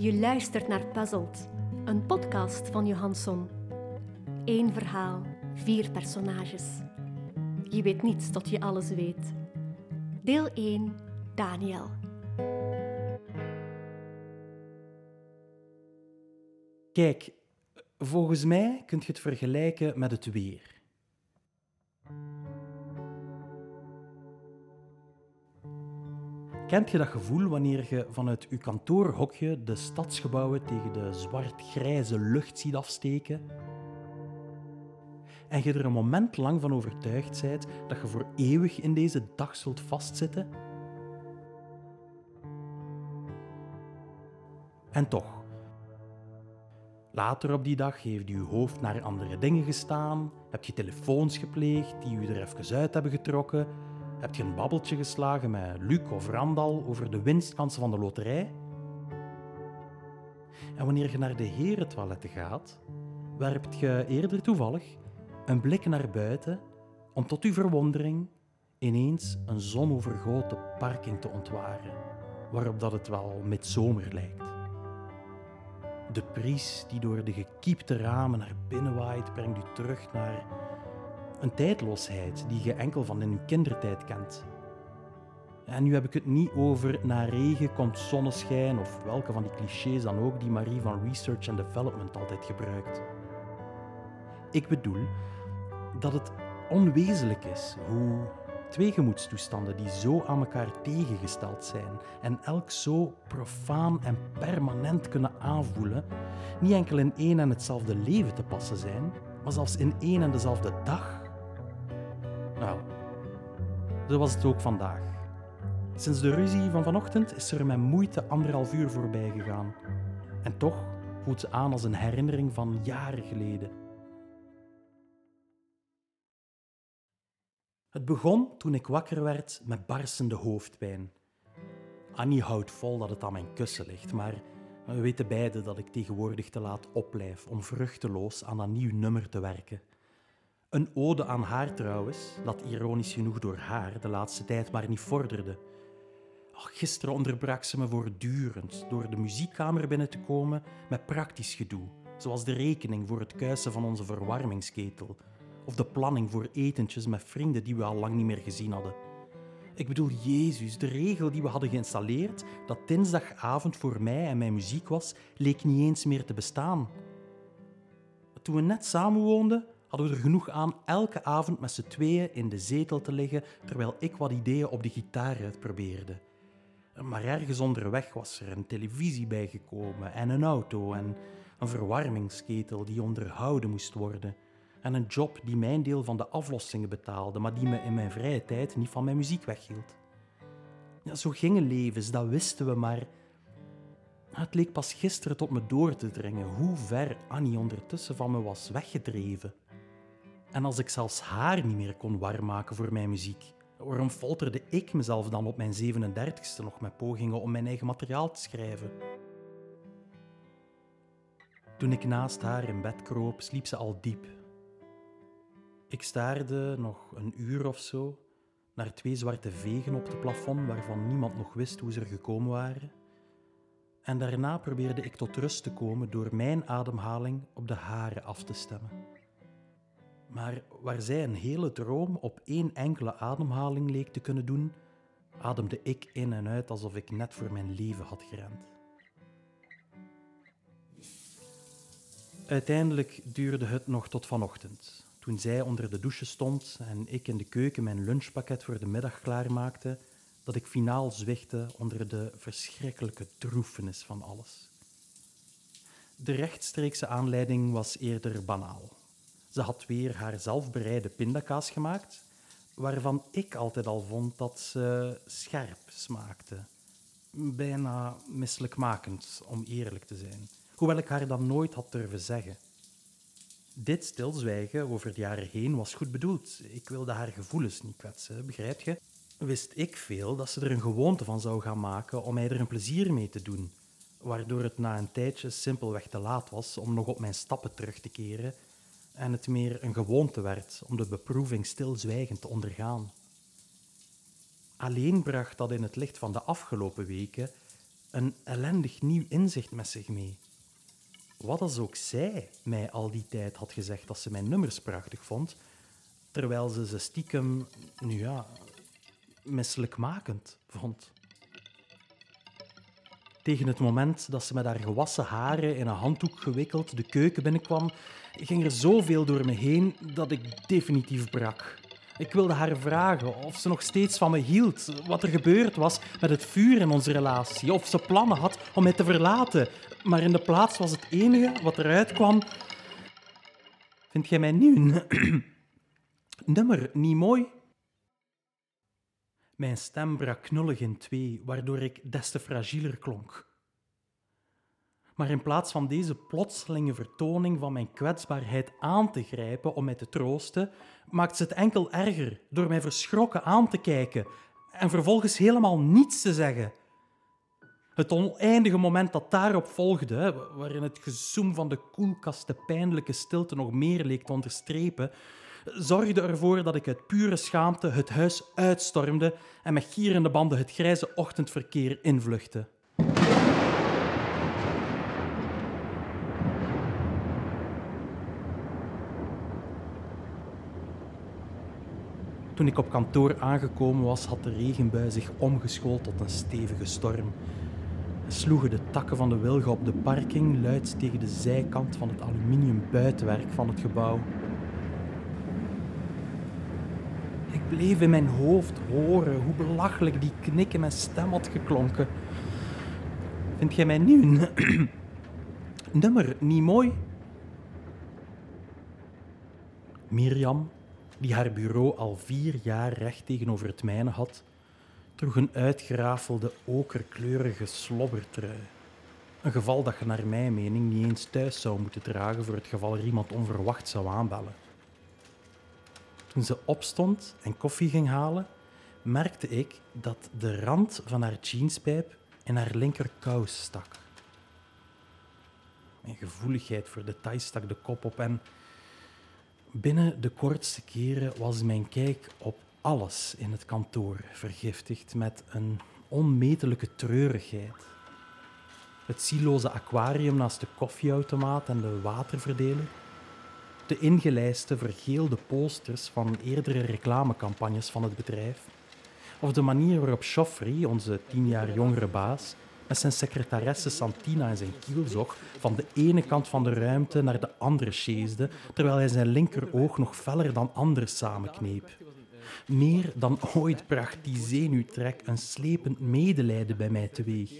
Je luistert naar Puzzled, een podcast van Johansson. Eén verhaal, vier personages. Je weet niets tot je alles weet. Deel 1, Daniel. Kijk, volgens mij kunt je het vergelijken met het weer. Kent je dat gevoel wanneer je vanuit je kantoorhokje de stadsgebouwen tegen de zwart-grijze lucht ziet afsteken? En je er een moment lang van overtuigd bent dat je voor eeuwig in deze dag zult vastzitten? En toch. Later op die dag heeft je hoofd naar andere dingen gestaan, heb je telefoons gepleegd die je er even uit hebben getrokken, heb je een babbeltje geslagen met Luc of Randal over de winstkansen van de loterij? En wanneer je naar de herentoiletten gaat, werpt je eerder toevallig een blik naar buiten om tot uw verwondering ineens een zonovergoten parking te ontwaren, waarop dat het wel met zomer lijkt. De bries die door de gekiepte ramen naar binnen waait, brengt u terug naar een tijdloosheid die je enkel van in je kindertijd kent. En nu heb ik het niet over na regen komt zonneschijn of welke van die clichés dan ook die Marie van Research and Development altijd gebruikt. Ik bedoel dat het onwezenlijk is hoe twee gemoedstoestanden die zo aan elkaar tegengesteld zijn en elk zo profaan en permanent kunnen aanvoelen, niet enkel in één en hetzelfde leven te passen zijn, maar zelfs in één en dezelfde dag. Nou, zo was het ook vandaag. Sinds de ruzie van vanochtend is er met moeite anderhalf uur voorbij gegaan. En toch voelt ze aan als een herinnering van jaren geleden. Het begon toen ik wakker werd met barsende hoofdpijn. Annie houdt vol dat het aan mijn kussen ligt, maar we weten beiden dat ik tegenwoordig te laat opblijf om vruchteloos aan dat nieuw nummer te werken. Een ode aan haar trouwens, dat ironisch genoeg door haar de laatste tijd maar niet vorderde. gisteren onderbrak ze me voortdurend door de muziekkamer binnen te komen met praktisch gedoe, zoals de rekening voor het kuisen van onze verwarmingsketel of de planning voor etentjes met vrienden die we al lang niet meer gezien hadden. Ik bedoel, Jezus, de regel die we hadden geïnstalleerd, dat dinsdagavond voor mij en mijn muziek was, leek niet eens meer te bestaan. Toen we net samenwoonden, hadden we er genoeg aan elke avond met z'n tweeën in de zetel te liggen terwijl ik wat ideeën op de gitaar uitprobeerde. Maar ergens onderweg was er een televisie bijgekomen en een auto en een verwarmingsketel die onderhouden moest worden en een job die mijn deel van de aflossingen betaalde, maar die me in mijn vrije tijd niet van mijn muziek weghield. Ja, zo gingen levens, dat wisten we, maar het leek pas gisteren tot me door te dringen hoe ver Annie ondertussen van me was weggedreven. En als ik zelfs haar niet meer kon warm maken voor mijn muziek, waarom folterde ik mezelf dan op mijn 37ste nog met pogingen om mijn eigen materiaal te schrijven? Toen ik naast haar in bed kroop, sliep ze al diep ik staarde nog een uur of zo naar twee zwarte vegen op het plafond waarvan niemand nog wist hoe ze er gekomen waren. En daarna probeerde ik tot rust te komen door mijn ademhaling op de hare af te stemmen. Maar waar zij een hele droom op één enkele ademhaling leek te kunnen doen, ademde ik in en uit alsof ik net voor mijn leven had gerend. Uiteindelijk duurde het nog tot vanochtend toen zij onder de douche stond en ik in de keuken mijn lunchpakket voor de middag klaarmaakte, dat ik finaal zwichtte onder de verschrikkelijke droefenis van alles. De rechtstreekse aanleiding was eerder banaal. Ze had weer haar zelfbereide pindakaas gemaakt, waarvan ik altijd al vond dat ze scherp smaakte. Bijna misselijkmakend, om eerlijk te zijn. Hoewel ik haar dat nooit had durven zeggen. Dit stilzwijgen over de jaren heen was goed bedoeld. Ik wilde haar gevoelens niet kwetsen, begrijp je? Wist ik veel dat ze er een gewoonte van zou gaan maken om mij er een plezier mee te doen, waardoor het na een tijdje simpelweg te laat was om nog op mijn stappen terug te keren en het meer een gewoonte werd om de beproeving stilzwijgend te ondergaan. Alleen bracht dat in het licht van de afgelopen weken een ellendig nieuw inzicht met zich mee. Wat als ook zij mij al die tijd had gezegd dat ze mijn nummers prachtig vond, terwijl ze ze stiekem, nu ja, misselijkmakend vond. Tegen het moment dat ze met haar gewassen haren in een handdoek gewikkeld de keuken binnenkwam, ging er zoveel door me heen dat ik definitief brak. Ik wilde haar vragen of ze nog steeds van me hield, wat er gebeurd was met het vuur in onze relatie, of ze plannen had om mij te verlaten. Maar in de plaats was het enige wat eruit kwam. Vind jij mijn nieuw nummer niet mooi? Mijn stem brak knullig in twee, waardoor ik des te fragieler klonk. Maar in plaats van deze plotselinge vertoning van mijn kwetsbaarheid aan te grijpen om mij te troosten, maakt ze het enkel erger door mij verschrokken aan te kijken en vervolgens helemaal niets te zeggen. Het oneindige moment dat daarop volgde, waarin het gezoem van de koelkast de pijnlijke stilte nog meer leek te onderstrepen, zorgde ervoor dat ik uit pure schaamte het huis uitstormde en met gierende banden het grijze ochtendverkeer invluchtte. Toen ik op kantoor aangekomen was, had de regenbui zich omgeschoold tot een stevige storm. Sloegen de takken van de wilgen op de parking luid tegen de zijkant van het aluminium buitenwerk van het gebouw. Ik bleef in mijn hoofd horen hoe belachelijk die knik in mijn stem had geklonken. Vind jij mijn nieuw nummer niet mooi? Mirjam, die haar bureau al vier jaar recht tegenover het mijne had, droeg een uitgerafelde okerkleurige slobbertrui. Een geval dat je naar mijn mening niet eens thuis zou moeten dragen voor het geval er iemand onverwacht zou aanbellen. Toen ze opstond en koffie ging halen, merkte ik dat de rand van haar jeanspijp in haar linkerkous stak. Mijn gevoeligheid voor details stak de kop op en binnen de kortste keren was mijn kijk op alles in het kantoor vergiftigd met een onmetelijke treurigheid. Het zieloze aquarium naast de koffieautomaat en de waterverdeler, de ingelijste vergeelde posters van eerdere reclamecampagnes van het bedrijf, of de manier waarop Joffrey, onze tien jaar jongere baas, met zijn secretaresse Santina en zijn kielzog van de ene kant van de ruimte naar de andere sjeesde, terwijl hij zijn linkeroog nog feller dan anders samenkneep. Meer dan ooit bracht die zenuwtrek een slepend medelijden bij mij teweeg.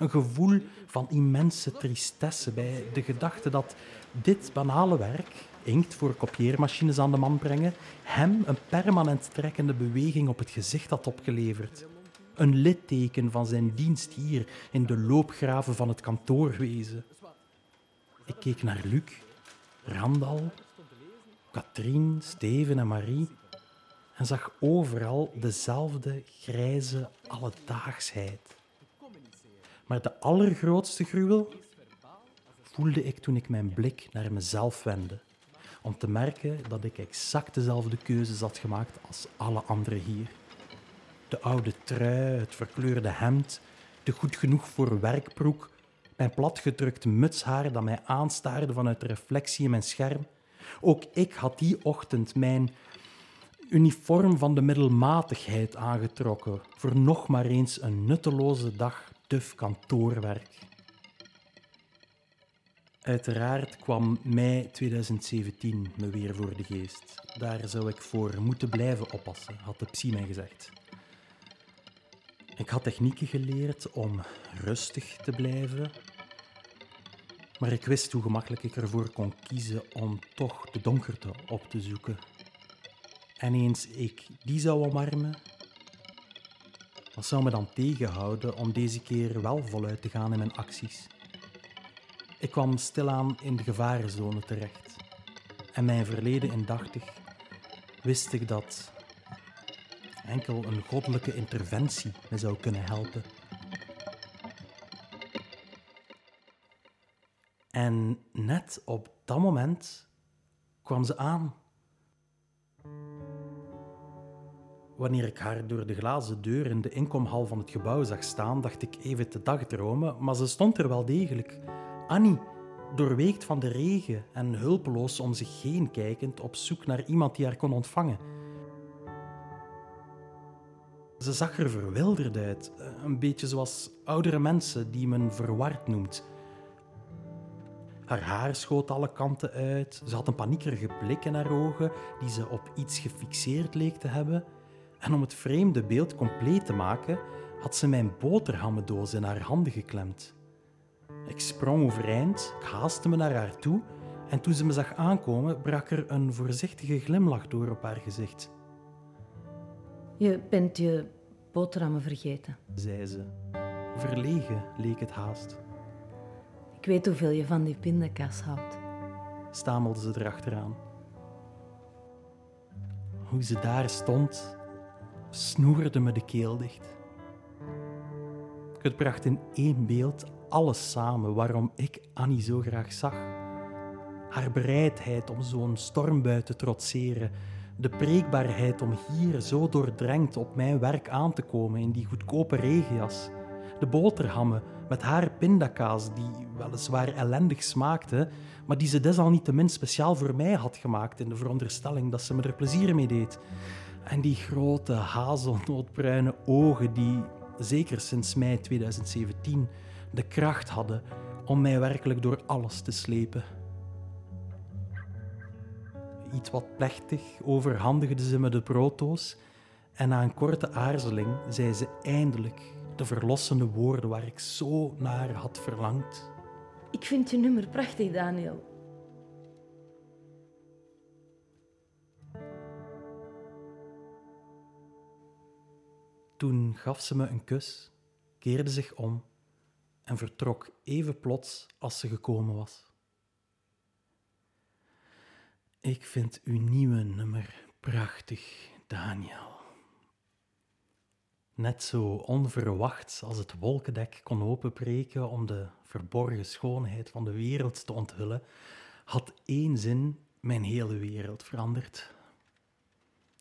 Een gevoel van immense tristesse bij de gedachte dat dit banale werk, inkt voor kopieermachines aan de man brengen, hem een permanent trekkende beweging op het gezicht had opgeleverd. Een litteken van zijn dienst hier in de loopgraven van het kantoorwezen. Ik keek naar Luc, Randal, Katrien, Steven en Marie en zag overal dezelfde grijze alledaagsheid. Maar de allergrootste gruwel voelde ik toen ik mijn blik naar mezelf wendde, om te merken dat ik exact dezelfde keuzes had gemaakt als alle anderen hier. De oude trui, het verkleurde hemd, de goed genoeg voor werkbroek, mijn platgedrukt mutshaar dat mij aanstaarde vanuit de reflectie in mijn scherm. Ook ik had die ochtend mijn uniform van de middelmatigheid aangetrokken voor nog maar eens een nutteloze dag duf kantoorwerk. Uiteraard kwam mei 2017 me weer voor de geest. Daar zou ik voor moeten blijven oppassen, had de psy mij gezegd. Ik had technieken geleerd om rustig te blijven, maar ik wist hoe gemakkelijk ik ervoor kon kiezen om toch de donkerte op te zoeken. En eens ik die zou omarmen, wat zou me dan tegenhouden om deze keer wel voluit te gaan in mijn acties? Ik kwam stilaan in de gevarenzone terecht. En mijn verleden indachtig wist ik dat enkel een goddelijke interventie me zou kunnen helpen. En net op dat moment kwam ze aan. Wanneer ik haar door de glazen deur in de inkomhal van het gebouw zag staan, dacht ik even te dagdromen, maar ze stond er wel degelijk. Annie, doorweekt van de regen en hulpeloos om zich heen kijkend op zoek naar iemand die haar kon ontvangen. Ze zag er verwilderd uit, een beetje zoals oudere mensen die men verward noemt. Haar haar schoot alle kanten uit, ze had een paniekerige blik in haar ogen die ze op iets gefixeerd leek te hebben. En om het vreemde beeld compleet te maken, had ze mijn boterhammendoos in haar handen geklemd. Ik sprong overeind, ik haastte me naar haar toe en toen ze me zag aankomen, brak er een voorzichtige glimlach door op haar gezicht. Je bent je boterhammen vergeten, zei ze. Verlegen leek het haast. Ik weet hoeveel je van die pindakaas houdt, stamelde ze erachteraan. Hoe ze daar stond, snoerde me de keel dicht. Het bracht in één beeld alles samen waarom ik Annie zo graag zag. Haar bereidheid om zo'n stormbui te trotseren, de preekbaarheid om hier zo doordrenkt op mijn werk aan te komen in die goedkope regenjas, de boterhammen met haar pindakaas die weliswaar ellendig smaakte, maar die ze desalniettemin speciaal voor mij had gemaakt in de veronderstelling dat ze me er plezier mee deed. En die grote hazelnootbruine ogen die, zeker sinds mei 2017, de kracht hadden om mij werkelijk door alles te slepen. Iets wat plechtig overhandigde ze me de brooddoos en na een korte aarzeling zei ze eindelijk de verlossende woorden waar ik zo naar had verlangd. Ik vind je nummer prachtig, Daniel. Toen gaf ze me een kus, keerde zich om en vertrok even plots als ze gekomen was. Ik vind uw nieuwe nummer prachtig, Daniel. Net zo onverwachts als het wolkendek kon openbreken om de verborgen schoonheid van de wereld te onthullen, had één zin mijn hele wereld veranderd.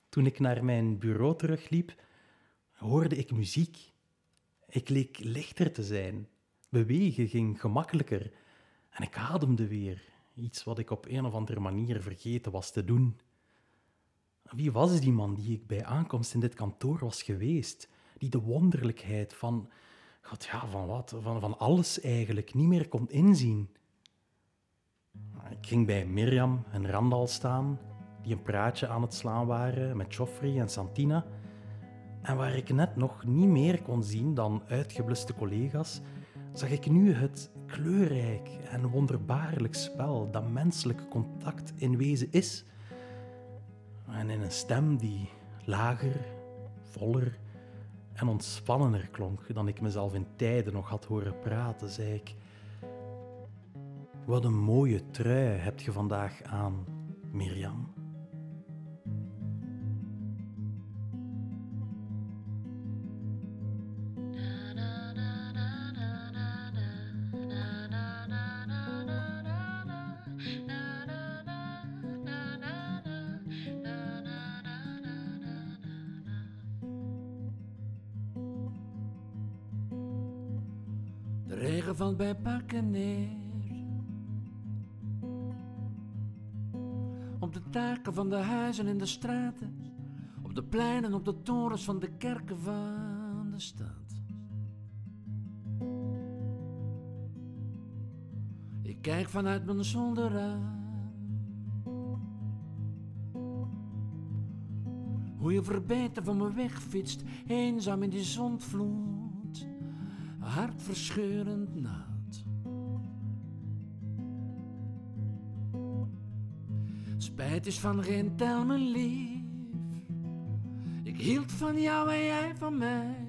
Toen ik naar mijn bureau terugliep, hoorde ik muziek. Ik leek lichter te zijn. Bewegen ging gemakkelijker en ik ademde weer, iets wat ik op een of andere manier vergeten was te doen. Wie was die man die ik bij aankomst in dit kantoor was geweest, die de wonderlijkheid van, God ja, van wat, van, van alles eigenlijk niet meer kon inzien? Ik ging bij Mirjam en Randal staan, die een praatje aan het slaan waren met Joffrey en Santina, en waar ik net nog niet meer kon zien dan uitgebluste collega's, zag ik nu het kleurrijk en wonderbaarlijk spel dat menselijk contact in wezen is. En in een stem die lager, voller en ontspannender klonk dan ik mezelf in tijden nog had horen praten, zei ik: Wat een mooie trui heb je vandaag aan, Mirjam. Regen valt bij pakken neer. Op de taken van de huizen en de straten. Op de pleinen, op de torens van de kerken van de stad. Ik kijk vanuit mijn zolderraam. Hoe je verbeten van me wegfietst, eenzaam in die zondvloed hartverscheurend naad. Spijt is van geen tel, mijn lief. Ik hield van jou en jij van mij.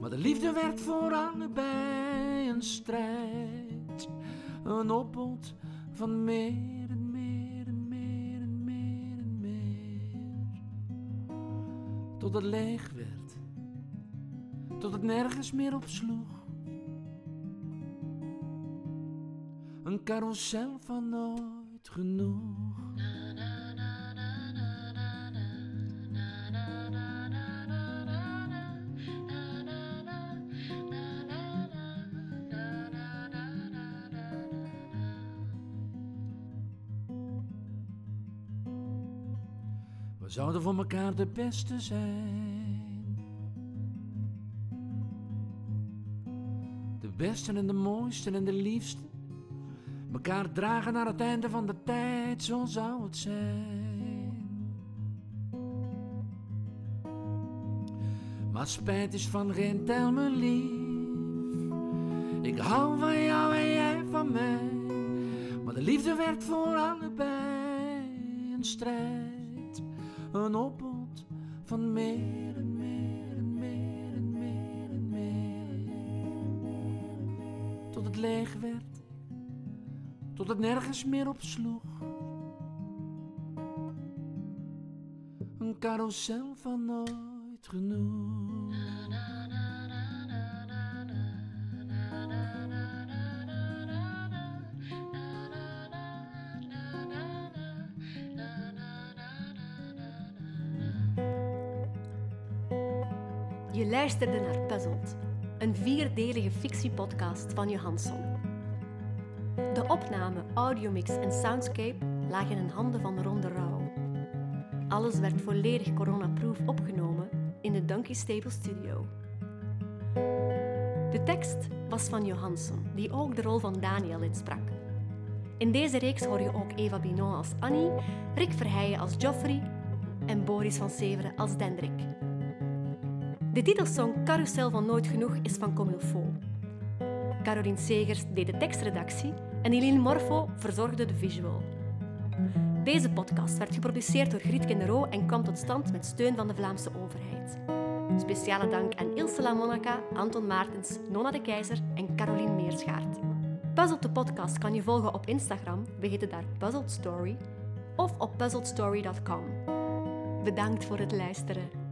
Maar de liefde werd voor allebei een strijd. Een opbod van meer en meer en meer en meer en meer. Tot het leeg werd tot het nergens meer op sloeg. Een carousel van nooit genoeg. We zouden voor elkaar de beste zijn. Beste en de mooiste en de liefste. Mekaar dragen naar het einde van de tijd, zo zou het zijn. Maar spijt is van geen tel me lief. Ik hou van jou en jij van mij. Maar de liefde werd voor allebei een strijd. Een opbod van meer leeg. Tot het nergens meer op sloeg. Een carousel van nooit genoeg. Je luisterde naar Puzzled, een vierdelige fictiepodcast van Johansson. De opname, audiomix en soundscape lagen in handen van Ronde Rauw. Alles werd volledig coronaproof opgenomen in de Donkey Stable Studio. De tekst was van Johansson, die ook de rol van Daniel insprak. In deze reeks hoor je ook Eva Binon als Annie, Rick Verheijen als Joffrey en Boris van Severen als Dendrik. De titelsong Carousel van Nooit Genoeg is van Comilfo. Caroline Segers deed de tekstredactie en Eline Morfo verzorgde de visual. Deze podcast werd geproduceerd door Griet Kendero en kwam tot stand met steun van de Vlaamse overheid. Speciale dank aan Ilse La Monaca, Anton Maartens, Nona de Keizer en Caroline Meerschaert. Puzzled de podcast kan je volgen op Instagram, we heten daar Puzzled Story, of op puzzledstory.com. Bedankt voor het luisteren.